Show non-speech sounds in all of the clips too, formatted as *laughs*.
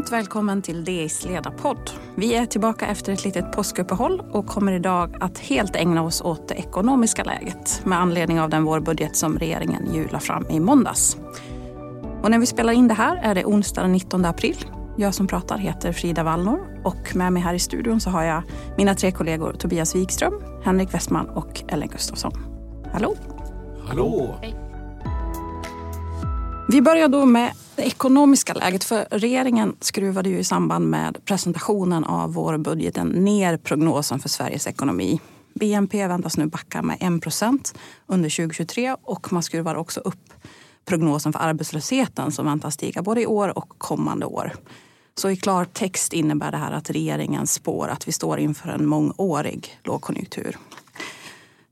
Varmt välkommen till DIs ledarpodd. Vi är tillbaka efter ett litet påskuppehåll och kommer idag att helt ägna oss åt det ekonomiska läget med anledning av den vårbudget som regeringen ju la fram i måndags. Och när vi spelar in det här är det onsdag den 19 april. Jag som pratar heter Frida Wallnor och med mig här i studion så har jag mina tre kollegor Tobias Wikström, Henrik Westman och Ellen Gustafsson. Hallå! Hallå! Hej. Vi börjar då med det ekonomiska läget. För regeringen skruvade ju i samband med presentationen av vårbudgeten ner prognosen för Sveriges ekonomi. BNP väntas nu backa med 1 procent under 2023 och man skruvar också upp prognosen för arbetslösheten som väntas stiga både i år och kommande år. Så i klartext innebär det här att regeringen spår att vi står inför en mångårig lågkonjunktur.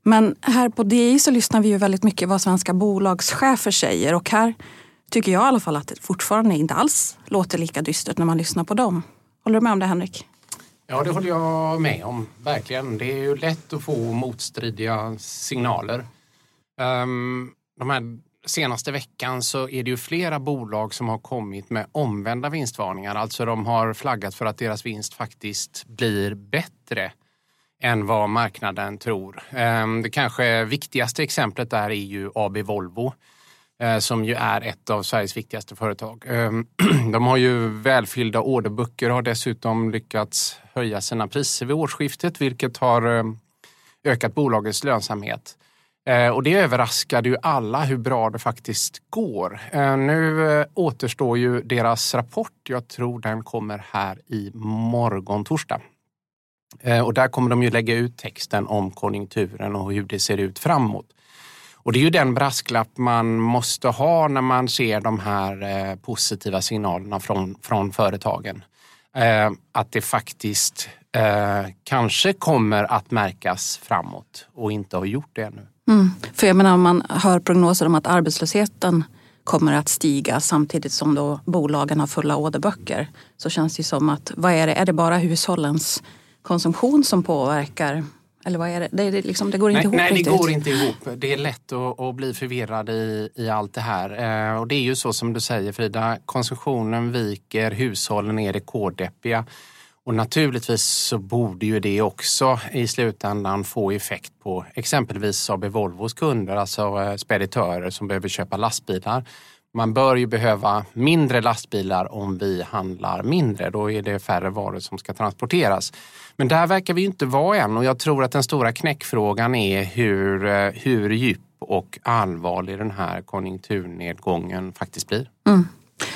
Men här på DI så lyssnar vi ju väldigt mycket vad svenska bolagschefer säger och här tycker jag i alla fall att det fortfarande inte alls låter lika dystert när man lyssnar på dem. Håller du med om det Henrik? Ja, det håller jag med om. Verkligen. Det är ju lätt att få motstridiga signaler. Um, de här senaste veckan så är det ju flera bolag som har kommit med omvända vinstvarningar. Alltså de har flaggat för att deras vinst faktiskt blir bättre än vad marknaden tror. Um, det kanske viktigaste exemplet där är ju AB Volvo Eh, som ju är ett av Sveriges viktigaste företag. Ehm, *clears throat* de har ju välfyllda orderböcker och har dessutom lyckats höja sina priser vid årsskiftet vilket har eh, ökat bolagets lönsamhet. Eh, och det överraskade ju alla hur bra det faktiskt går. Nu återstår ju deras rapport. Jag tror den kommer här i morgon torsdag. Och där kommer de ju lägga ut texten om konjunkturen och hur det ser ut framåt. Och det är ju den brasklapp man måste ha när man ser de här eh, positiva signalerna från, från företagen. Eh, att det faktiskt eh, kanske kommer att märkas framåt och inte har gjort det ännu. Mm. För jag menar om man hör prognoser om att arbetslösheten kommer att stiga samtidigt som då bolagen har fulla orderböcker så känns det som att vad är det? Är det bara hushållens konsumtion som påverkar eller vad är det? Det, det, liksom, det går inte nej, ihop Nej, riktigt. det går inte ihop. Det är lätt att, att bli förvirrad i, i allt det här. Eh, och det är ju så som du säger Frida, konsumtionen viker, hushållen är rekorddeppiga. Och naturligtvis så borde ju det också i slutändan få effekt på exempelvis AB Volvos kunder, alltså eh, speditörer som behöver köpa lastbilar. Man bör ju behöva mindre lastbilar om vi handlar mindre. Då är det färre varor som ska transporteras. Men där verkar vi inte vara än och jag tror att den stora knäckfrågan är hur, eh, hur djup och allvarlig den här konjunkturnedgången faktiskt blir. Mm.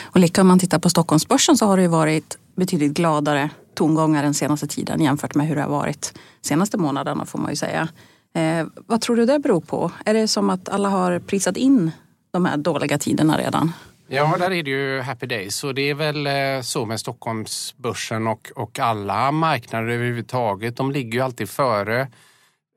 Och lika om man tittar på Stockholmsbörsen så har det varit betydligt gladare tongångar den senaste tiden jämfört med hur det har varit senaste månaderna får man ju säga. Eh, vad tror du det beror på? Är det som att alla har prisat in de här dåliga tiderna redan? Ja, där är det ju happy days och det är väl eh, så med Stockholmsbörsen och, och alla marknader överhuvudtaget. De ligger ju alltid före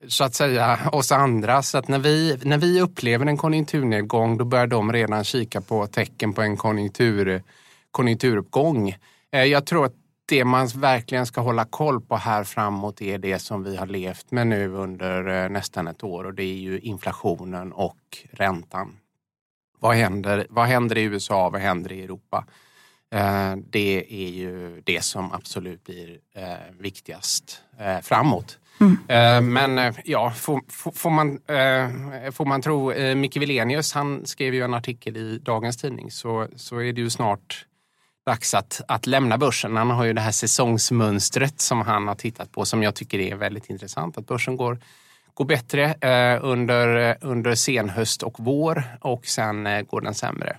så att säga oss andra. Så att när vi, när vi upplever en konjunkturnedgång då börjar de redan kika på tecken på en konjunktur, konjunkturuppgång. Eh, jag tror att det man verkligen ska hålla koll på här framåt är det som vi har levt med nu under eh, nästan ett år och det är ju inflationen och räntan. Vad händer, vad händer i USA? Vad händer i Europa? Eh, det är ju det som absolut blir eh, viktigast eh, framåt. Mm. Men ja, får, får, man, får man tro Micke Wilenius, han skrev ju en artikel i dagens tidning, så, så är det ju snart dags att, att lämna börsen. Han har ju det här säsongsmönstret som han har tittat på som jag tycker är väldigt intressant. Att börsen går går bättre eh, under, under senhöst och vår och sen eh, går den sämre.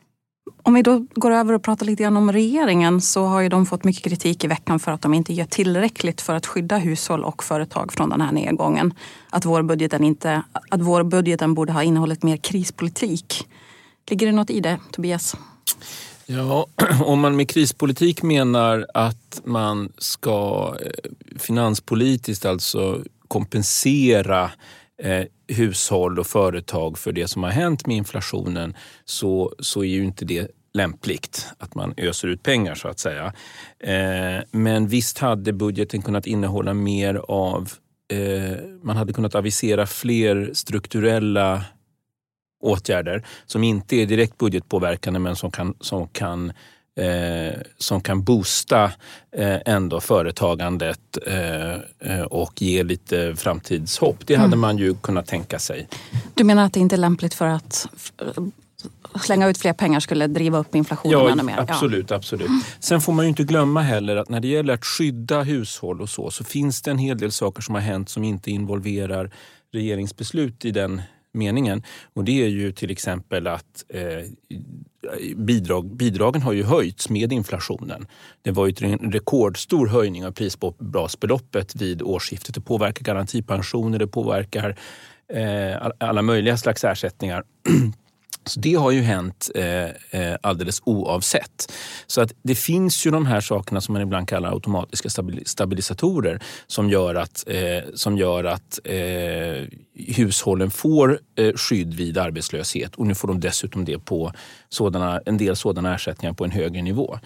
Om vi då går över och pratar lite grann om regeringen så har ju de fått mycket kritik i veckan för att de inte gör tillräckligt för att skydda hushåll och företag från den här nedgången. Att vårbudgeten, inte, att vårbudgeten borde ha innehållit mer krispolitik. Ligger det något i det, Tobias? Ja, *clears throat* om man med krispolitik menar att man ska eh, finanspolitiskt alltså kompensera eh, hushåll och företag för det som har hänt med inflationen så, så är ju inte det lämpligt att man öser ut pengar så att säga. Eh, men visst hade budgeten kunnat innehålla mer av eh, man hade kunnat avisera fler strukturella åtgärder som inte är direkt budgetpåverkande men som kan, som kan eh, som kan boosta eh, ändå företagandet eh, eh och ge lite framtidshopp. Det hade mm. man ju kunnat tänka sig. Du menar att det inte är lämpligt för att slänga ut fler pengar skulle driva upp inflationen ja, ännu mer? Absolut, ja. absolut. Sen får man ju inte glömma heller att när det gäller att skydda hushåll och så, så finns det en hel del saker som har hänt som inte involverar regeringsbeslut i den meningen. Och det är ju till exempel att eh, bidrag, bidragen har ju höjts med inflationen. Det var ju en rekordstor höjning av prisbasbeloppet vid årsskiftet. Det påverkar garantipensioner, det påverkar eh, alla möjliga slags ersättningar. *clears throat* Så det har ju hänt eh, eh, alldeles oavsett. Så att det finns ju de här sakerna som man ibland kallar automatiska stabilisatorer som gör att, eh, som gör att eh, hushållen får eh, skydd vid arbetslöshet och nu får de dessutom det på sådana, en del sådana ersättningar på en högre nivå.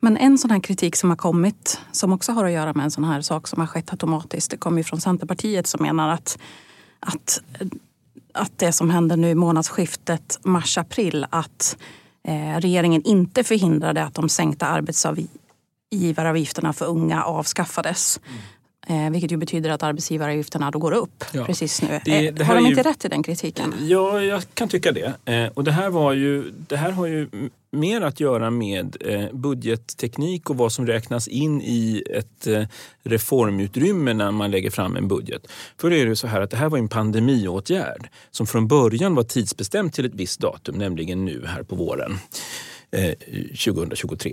Men en sån här kritik som har kommit, som också har att göra med en sån här sak som har skett automatiskt, det kommer ju från Centerpartiet som menar att, att att det som hände nu i månadsskiftet mars-april att eh, regeringen inte förhindrade att de sänkta arbetsgivaravgifterna för unga avskaffades. Mm. Eh, vilket ju betyder att arbetsgivaravgifterna då går upp ja. precis nu. Det, det har de inte ju, rätt i den kritiken? Ja, jag kan tycka det. Eh, och det här, var ju, det här har ju mer att göra med eh, budgetteknik och vad som räknas in i ett eh, reformutrymme när man lägger fram en budget. För det är det så här att det här var en pandemiåtgärd som från början var tidsbestämt till ett visst datum, nämligen nu här på våren 2023.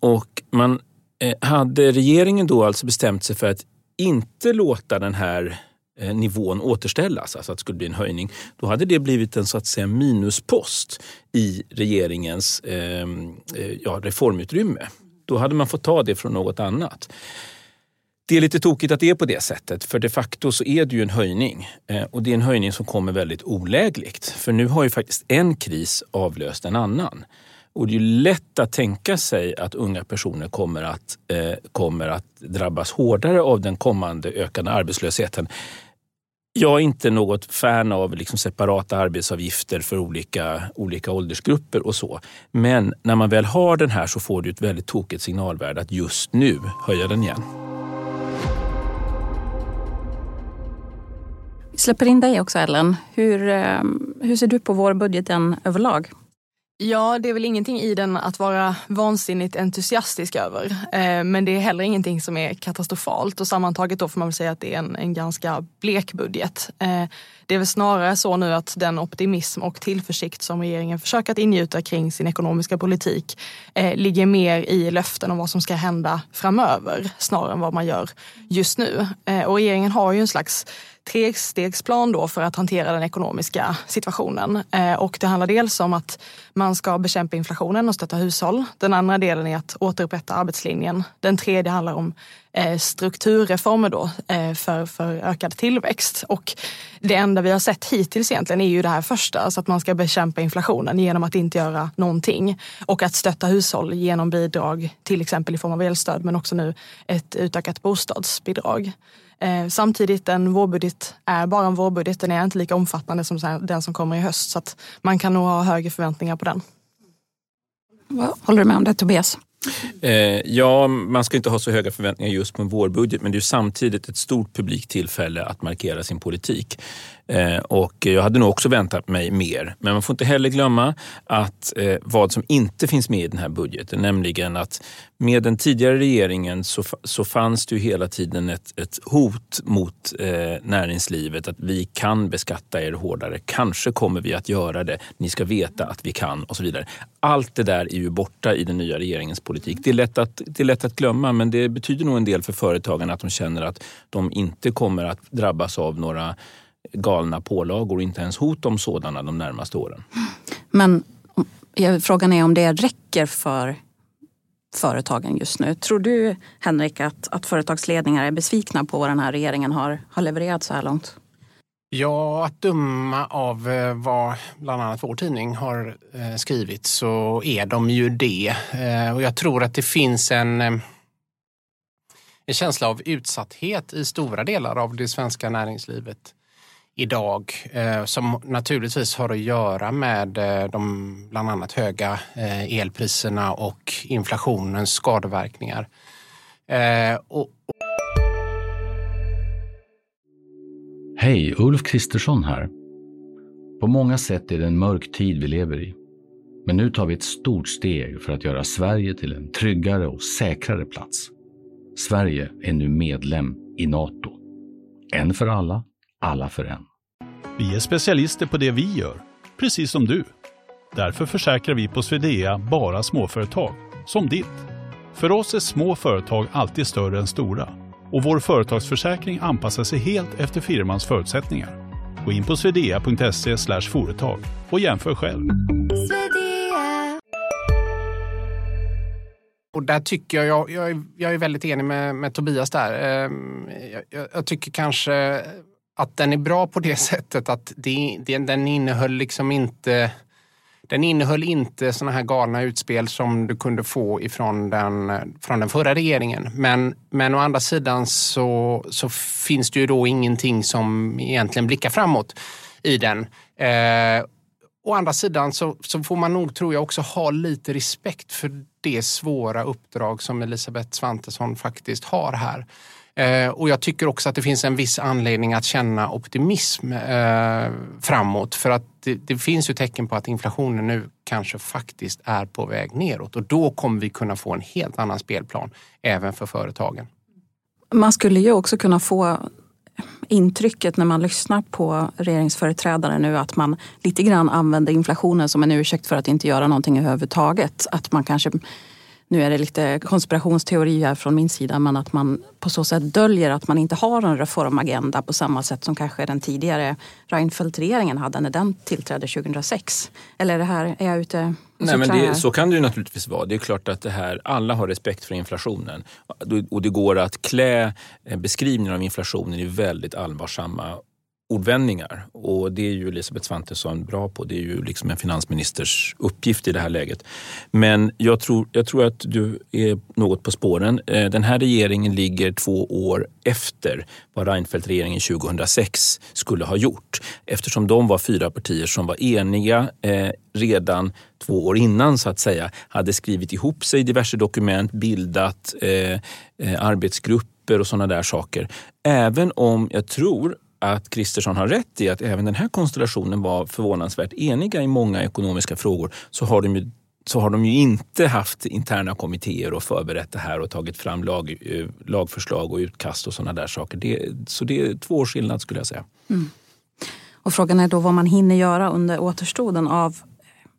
Och man Eh, hade regeringen då alltså bestämt sig för att inte låta den här eh, nivån återställas, alltså att det skulle bli en höjning, då hade det blivit en så att säga minuspost i regeringens ehm, eh, ja, reformutrymme. Då hade man fått ta det från något annat. Det är lite tokigt att det är på det sättet, för de facto så är det ju en höjning. Eh, och det är en höjning som kommer väldigt olägligt. För nu har ju faktiskt en kris avlöst en annan. Och det är lätt att tänka sig att unga personer kommer att, eh, kommer att drabbas hårdare av den kommande ökande arbetslösheten jag är inte något fan av liksom separata arbetsavgifter för olika, olika åldersgrupper och så. Men när man väl har den här så får du ett väldigt tokigt signalvärde att just nu höja den igen. Vi släpper in dig också Ellen. Hur, eh, hur ser du på vårbudgeten överlag? Ja, det är väl ingenting i den att vara vansinnigt entusiastisk över. Eh, men det är heller ingenting som är katastrofalt och sammantaget då får man väl säga att det är en, en ganska blek budget. Eh, det är väl snarare så nu att den optimism och tillförsikt som regeringen försöker att ingjuta kring sin ekonomiska politik eh, ligger mer i löften om vad som ska hända framöver snarare än vad man gör just nu. Eh, och regeringen har ju en slags trestegsplan då för att hantera den ekonomiska situationen. Eh, och det handlar dels om att man ska bekämpa inflationen och stötta hushåll. Den andra delen är att återupprätta arbetslinjen. Den tredje handlar om Eh, strukturreformer då eh, för, för ökad tillväxt. Och det enda vi har sett hittills egentligen är ju det här första, alltså att man ska bekämpa inflationen genom att inte göra någonting. Och att stötta hushåll genom bidrag, till exempel i form av elstöd, men också nu ett utökat bostadsbidrag. Eh, samtidigt, en vårbudget är bara en vårbudget. Den är inte lika omfattande som den som kommer i höst. Så att man kan nog ha högre förväntningar på den. Vad håller du med om det Tobias? Eh, ja, man ska inte ha så höga förväntningar just på en vårbudget men det är samtidigt ett stort publikt tillfälle att markera sin politik. Eh, och jag hade nog också väntat mig mer. Men man får inte heller glömma att eh, vad som inte finns med i den här budgeten, nämligen att med den tidigare regeringen så, så fanns det ju hela tiden ett, ett hot mot eh, näringslivet att vi kan beskatta er hårdare. Kanske kommer vi att göra det. Ni ska veta att vi kan och så vidare. Allt det där är ju borta i den nya regeringens politik. Det är lätt att, det är lätt att glömma men det betyder nog en del för företagarna att de känner att de inte kommer att drabbas av några galna pålagor, inte ens hot om sådana de närmaste åren. Men frågan är om det räcker för företagen just nu. Tror du Henrik att, att företagsledningar är besvikna på vad den här regeringen har, har levererat så här långt? Ja, att döma av eh, vad bland annat vår tidning har eh, skrivit så är de ju det. Eh, och jag tror att det finns en, en känsla av utsatthet i stora delar av det svenska näringslivet idag eh, som naturligtvis har att göra med eh, de bland annat höga eh, elpriserna och inflationens skadeverkningar. Och... Hej, Ulf Kristersson här. På många sätt är det en mörk tid vi lever i. Men nu tar vi ett stort steg för att göra Sverige till en tryggare och säkrare plats. Sverige är nu medlem i Nato. En för alla, alla för en. Vi är specialister på det vi gör, precis som du. Därför försäkrar vi på Swedea bara småföretag, som ditt. För oss är små företag alltid större än stora och vår företagsförsäkring anpassar sig helt efter firmans förutsättningar. Gå in på swedea.se företag och jämför själv. Och där tycker jag, jag, jag, är, jag är väldigt enig med, med Tobias där. Ehm, jag, jag, tycker kanske att den är bra på det *laughs* sättet att det, det, den innehöll liksom inte den innehöll inte såna här galna utspel som du kunde få ifrån den, från den förra regeringen. Men, men å andra sidan så, så finns det ju då ingenting som egentligen blickar framåt i den. Eh, å andra sidan så, så får man nog, tror jag, också ha lite respekt för det svåra uppdrag som Elisabeth Svantesson faktiskt har här. Eh, och jag tycker också att det finns en viss anledning att känna optimism eh, framåt. För att det, det, finns ju tecken på att inflationen nu kanske faktiskt är på väg neråt. Och då kommer vi kunna få en helt annan spelplan även för företagen. Man skulle ju också kunna få intrycket när man lyssnar på regeringsföreträdare nu att man lite grann använder inflationen som en ursäkt för att inte göra någonting överhuvudtaget. Att man kanske nu är det lite konspirationsteorier från min sida, men att man på så sätt döljer att man inte har en reformagenda på samma sätt som kanske den tidigare Reinfeldt-regeringen hade när den tillträdde 2006. Eller är, det här, är jag ute Nej, men det, så kan det ju naturligtvis vara. Det är klart att det här, alla har respekt för inflationen och det går att klä eh, beskrivningen av inflationen i väldigt allvarsamma ordvändningar. Och det är ju Elisabeth Svantesson bra på. Det är ju liksom en finansministers uppgift i det här läget. Men jag tror, jag tror att du är något på spåren. Eh, den här regeringen ligger två år efter vad Reinfeldt-regeringen 2006 skulle ha gjort. Eftersom de var fyra partier som var eniga eh, redan två år innan så att säga. Hade skrivit ihop sig i diverse dokument, bildat eh, eh arbetsgrupper och sådana där saker. Även om jag tror att Kristersson har rätt i att även den här konstellationen var förvånansvärt eniga i många ekonomiska frågor så har de ju så har de ju inte haft interna kommittéer och förberett det här och tagit fram lag, eh, lagförslag och utkast och sådana där saker. Det, så det är två års skillnad skulle jag säga. Mm. Och frågan är då vad man hinner göra under återstoden av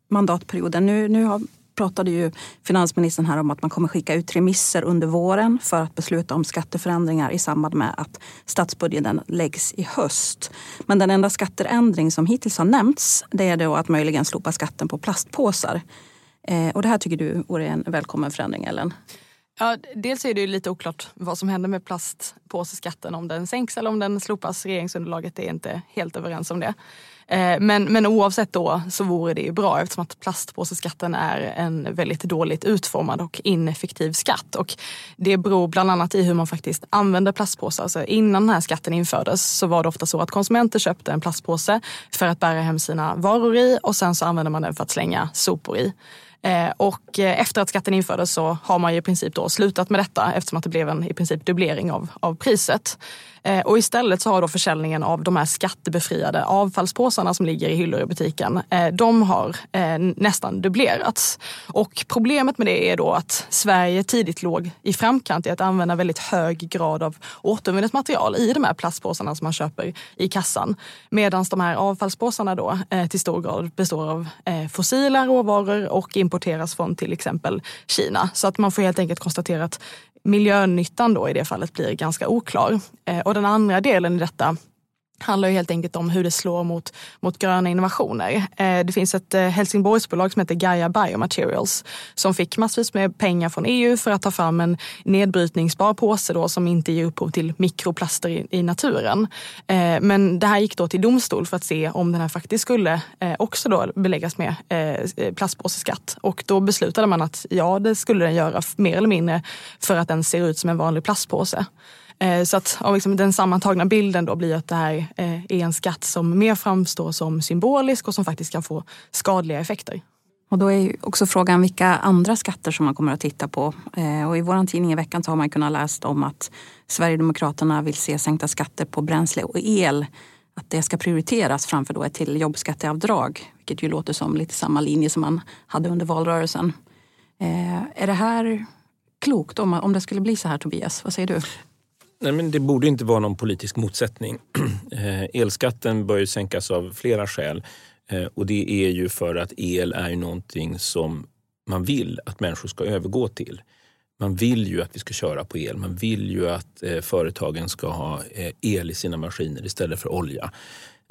mandatperioden. Nu, nu har pratade ju finansministern här om att man kommer skicka ut remisser under våren för att besluta om skatteförändringar i samband med att statsbudgeten läggs i höst. Men den enda skatteändring som hittills har nämnts det är då att möjligen slopa skatten på plastpåsar. Eh, och det här tycker du vore en välkommen förändring, Ellen? Ja, dels är det ju lite oklart vad som händer med plastpåseskatten, om den sänks eller om den slopas. Regeringsunderlaget är inte helt överens om det. Eh, men, men oavsett då så vore det ju bra eftersom att plastpåseskatten är en väldigt dåligt utformad och ineffektiv skatt. Och det beror bland annat i hur man faktiskt använder plastpåsar. Alltså innan den här skatten infördes så var det ofta så att konsumenter köpte en plastpåse för att bära hem sina varor i och sen så använde man den för att slänga sopor i. Eh, och eh, efter att skatten infördes så har man ju i princip då slutat med detta eftersom att det blev en i princip dubblering av, av priset. Eh, och istället så har då försäljningen av de här skattebefriade avfallspåsarna som ligger i hyllor i butiken, eh, de har eh, nästan dubblerats. Och problemet med det är då att Sverige tidigt låg i framkant i att använda väldigt hög grad av återvunnet material i de här plastpåsarna som man köper i kassan. Medan de här avfallspåsarna då till stor grad består av fossila råvaror och importeras från till exempel Kina. Så att man får helt enkelt konstatera att miljönyttan då i det fallet blir ganska oklar. Eh, och den andra delen i detta handlar ju helt enkelt om hur det slår mot, mot gröna innovationer. Eh, det finns ett eh, Helsingborgsbolag som heter Gaia Biomaterials som fick massvis med pengar från EU för att ta fram en nedbrytningsbar påse då, som inte ger upphov till mikroplaster i, i naturen. Eh, men det här gick då till domstol för att se om den här faktiskt skulle eh, också då beläggas med eh, eh, plastpåseskatt. Och då beslutade man att ja, det skulle den göra mer eller mindre för att den ser ut som en vanlig plastpåse. Eh, så att liksom, den sammantagna bilden då blir att det här eh, är en skatt som mer framstår som symbolisk och som faktiskt kan få skadliga effekter. Och då är också frågan vilka andra skatter som man kommer att titta på. Eh, och I vår tidning i veckan så har man kunnat läsa om att Sverigedemokraterna vill se sänkta skatter på bränsle och el. Att det ska prioriteras framför då ett till jobbskatteavdrag. Vilket ju låter som lite samma linje som man hade under valrörelsen. Eh, är det här klokt om, om det skulle bli så här Tobias? Vad säger du? Nej, men det borde inte vara någon politisk motsättning. *clears throat* Eh, elskatten bör ju sänkas av flera skäl. Eh, och det är ju för att el är någonting som man vill att människor ska övergå till. Man vill ju att vi ska köra på el. Man vill ju att eh, företagen ska ha el i sina maskiner istället för olja.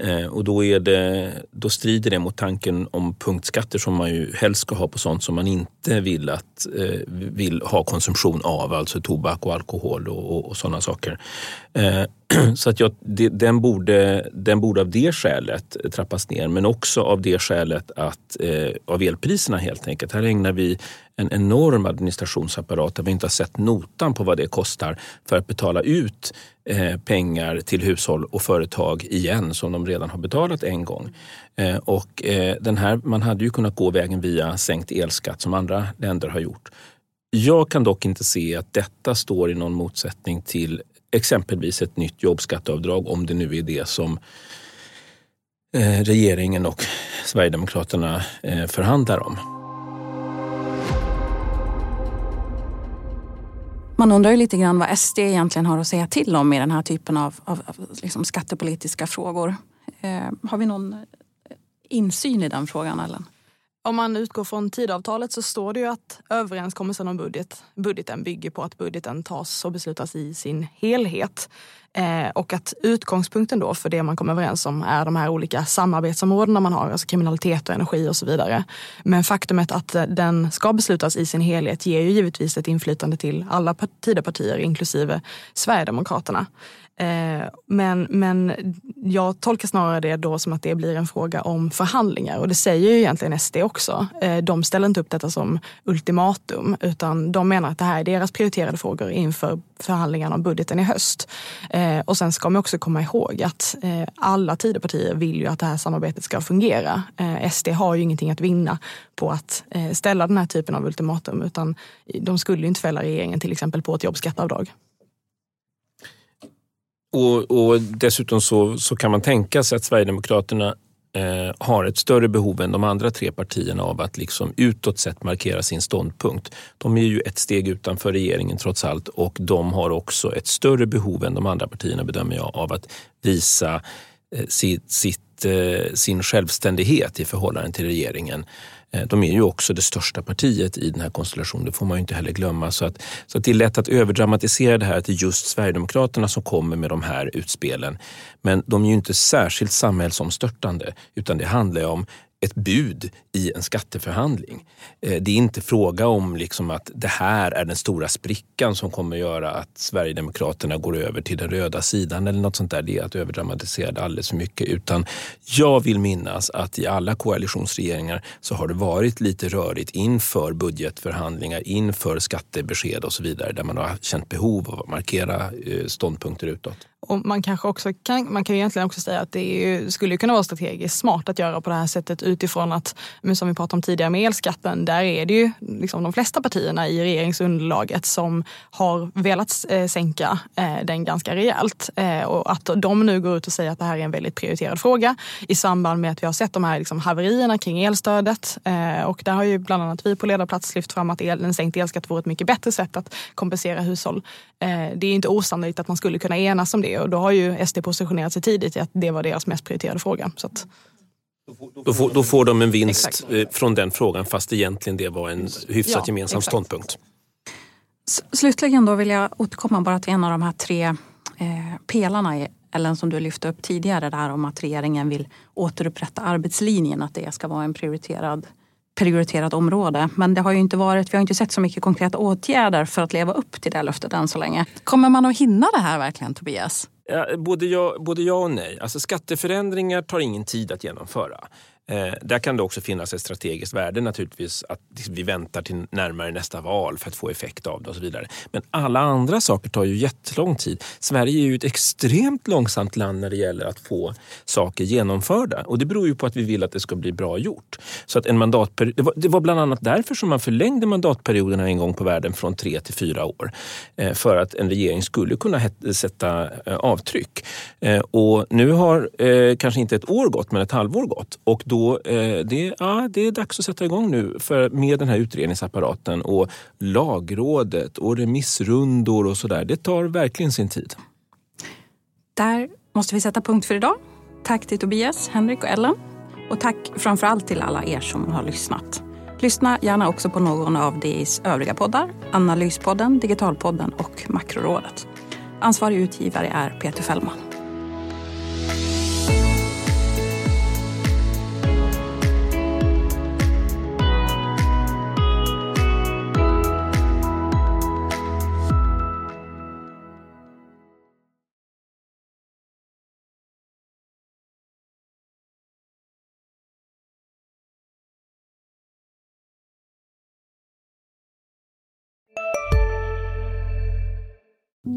Eh, och då, är det, då strider det mot tanken om punktskatter som man ju helst ska ha på sånt som man inte vill, att, eh, vill ha konsumtion av, alltså tobak och alkohol och, och, och sådana saker. Eh, *clears throat* Så att jag, den, borde, den borde av det skälet trappas ner men också av det skälet att eh, av elpriserna helt enkelt. Här ägnar vi en enorm administrationsapparat där vi inte har sett notan på vad det kostar för att betala ut eh, pengar till hushåll och företag igen som de redan har betalat en gång. Eh, och eh, den här, man hade ju kunnat gå vägen via sänkt elskatt som andra länder har gjort. Jag kan dock inte se att detta står i någon motsättning till exempelvis ett nytt jobbskatteavdrag om det nu är det som eh, regeringen och Sverigedemokraterna eh, förhandlar om. Man undrar ju lite grann vad SD egentligen har att säga till om i den här typen av, av, av liksom skattepolitiska frågor. Eh, har vi någon eh, insyn i den frågan, Ellen? Om man utgår från tidavtalet så står det ju att överenskommelsen om budget, budgeten bygger på att budgeten tas och beslutas i sin helhet. Eh, och att utgångspunkten då för det man kommer överens om är de här olika samarbetsområdena man har, alltså kriminalitet och energi och så vidare. Men faktumet att eh, den ska beslutas i sin helhet ger ju givetvis ett inflytande till alla Tidöpartier inklusive Sverigedemokraterna. Eh, men, men jag tolkar snarare det då som att det blir en fråga om förhandlingar och det säger ju egentligen SD också. Eh, de ställer inte upp detta som ultimatum utan de menar att det här är deras prioriterade frågor inför förhandlingarna om budgeten i höst. Eh, och sen ska man också komma ihåg att alla Tidöpartier vill ju att det här samarbetet ska fungera. SD har ju ingenting att vinna på att ställa den här typen av ultimatum utan de skulle ju inte fälla regeringen till exempel på ett jobbskatteavdrag. Och, och dessutom så, så kan man tänka sig att Sverigedemokraterna eh, har ett större behov än de andra tre partierna av att liksom utåt sett markera sin ståndpunkt. De är ju ett steg utanför regeringen trots allt och de har också ett större behov än de andra partierna bedömer jag av att visa eh, sitt, sitt, eh, sin självständighet i förhållande till regeringen. Eh, de är ju också det största partiet i den här konstellationen, det får man ju inte heller glömma. Så, att, så att det är lätt att överdramatisera det här att det är just Sverigedemokraterna som kommer med de här utspelen. Men de är ju inte särskilt samhällsomstörtande utan det handlar om ett bud i en skatteförhandling. Eh, det är inte fråga om liksom att det här är den stora sprickan som kommer göra att Sverigedemokraterna går över till den röda sidan eller något sånt där. Det är att överdramatisera det alldeles för mycket. Utan jag vill minnas att i alla koalitionsregeringar så har det varit lite rörigt inför budgetförhandlingar, inför skattebesked och så vidare där man har känt behov av att markera eh, ståndpunkter utåt. Och man, kanske också kan, man kan egentligen också säga att det ju, skulle kunna vara strategiskt smart att göra på det här sättet utifrån att, som vi pratade om tidigare med elskatten, där är det ju liksom de flesta partierna i regeringsunderlaget som har velat eh, sänka eh, den ganska rejält. Eh, och att de nu går ut och säger att det här är en väldigt prioriterad fråga i samband med att vi har sett de här liksom, haverierna kring elstödet. Eh, och där har ju bland annat vi på ledarplats lyft fram att el, en sänkt elskatt vore ett mycket bättre sätt att kompensera hushåll. Eh, det är inte osannolikt att man skulle kunna enas om det och då har ju SD positionerat sig tidigt i att det var deras mest prioriterade fråga. Så att... Då får, då får de en vinst Exakt. Eh, från den frågan fast egentligen det var en hyfsat ja, gemensam exakt. ståndpunkt. Slutligen då vill jag återkomma bara till en av de här tre eh, pelarna Ellen, som du lyfte upp tidigare där om att regeringen vill återupprätta arbetslinjen, att det ska vara en prioriterad prioriterat område. Men det har ju inte varit, vi har inte sett så mycket konkreta åtgärder för att leva upp till det löftet än så länge. Kommer man att hinna det här verkligen Tobias? Både, ja, både ja och nej. Alltså skatteförändringar tar ingen tid att genomföra. Eh, där kan det också finnas ett strategiskt värde naturligtvis att vi väntar till närmare nästa val för att få effekt av det och så vidare. Men alla andra saker tar ju jättelång tid. Sverige är ju ett extremt långsamt land när det gäller att få saker genomförda och det beror ju på att vi vill att det ska bli bra gjort. Så att en mandatperiod, det, var, det var bland annat därför som man förlängde mandatperioderna en gång på världen från tre till fyra år. Eh, för att en regering skulle kunna sätta eh, avtryck. Eh, och nu har eh, kanske inte ett år gått men ett halvår gått och då eh, det, ja, det är dags att sätta igång nu för, med den här utredningsapparaten och lagrådet och remissrundor och sådär. Det tar verkligen sin tid. Där måste vi sätta punkt för idag. Tack till Tobias, Henrik och Ellen. Och tack framför allt till alla er som har lyssnat. Lyssna gärna också på någon av DIs övriga poddar. Analyspodden, Digitalpodden och Makrorådet. Ansvarig utgivare är Peter Fällman.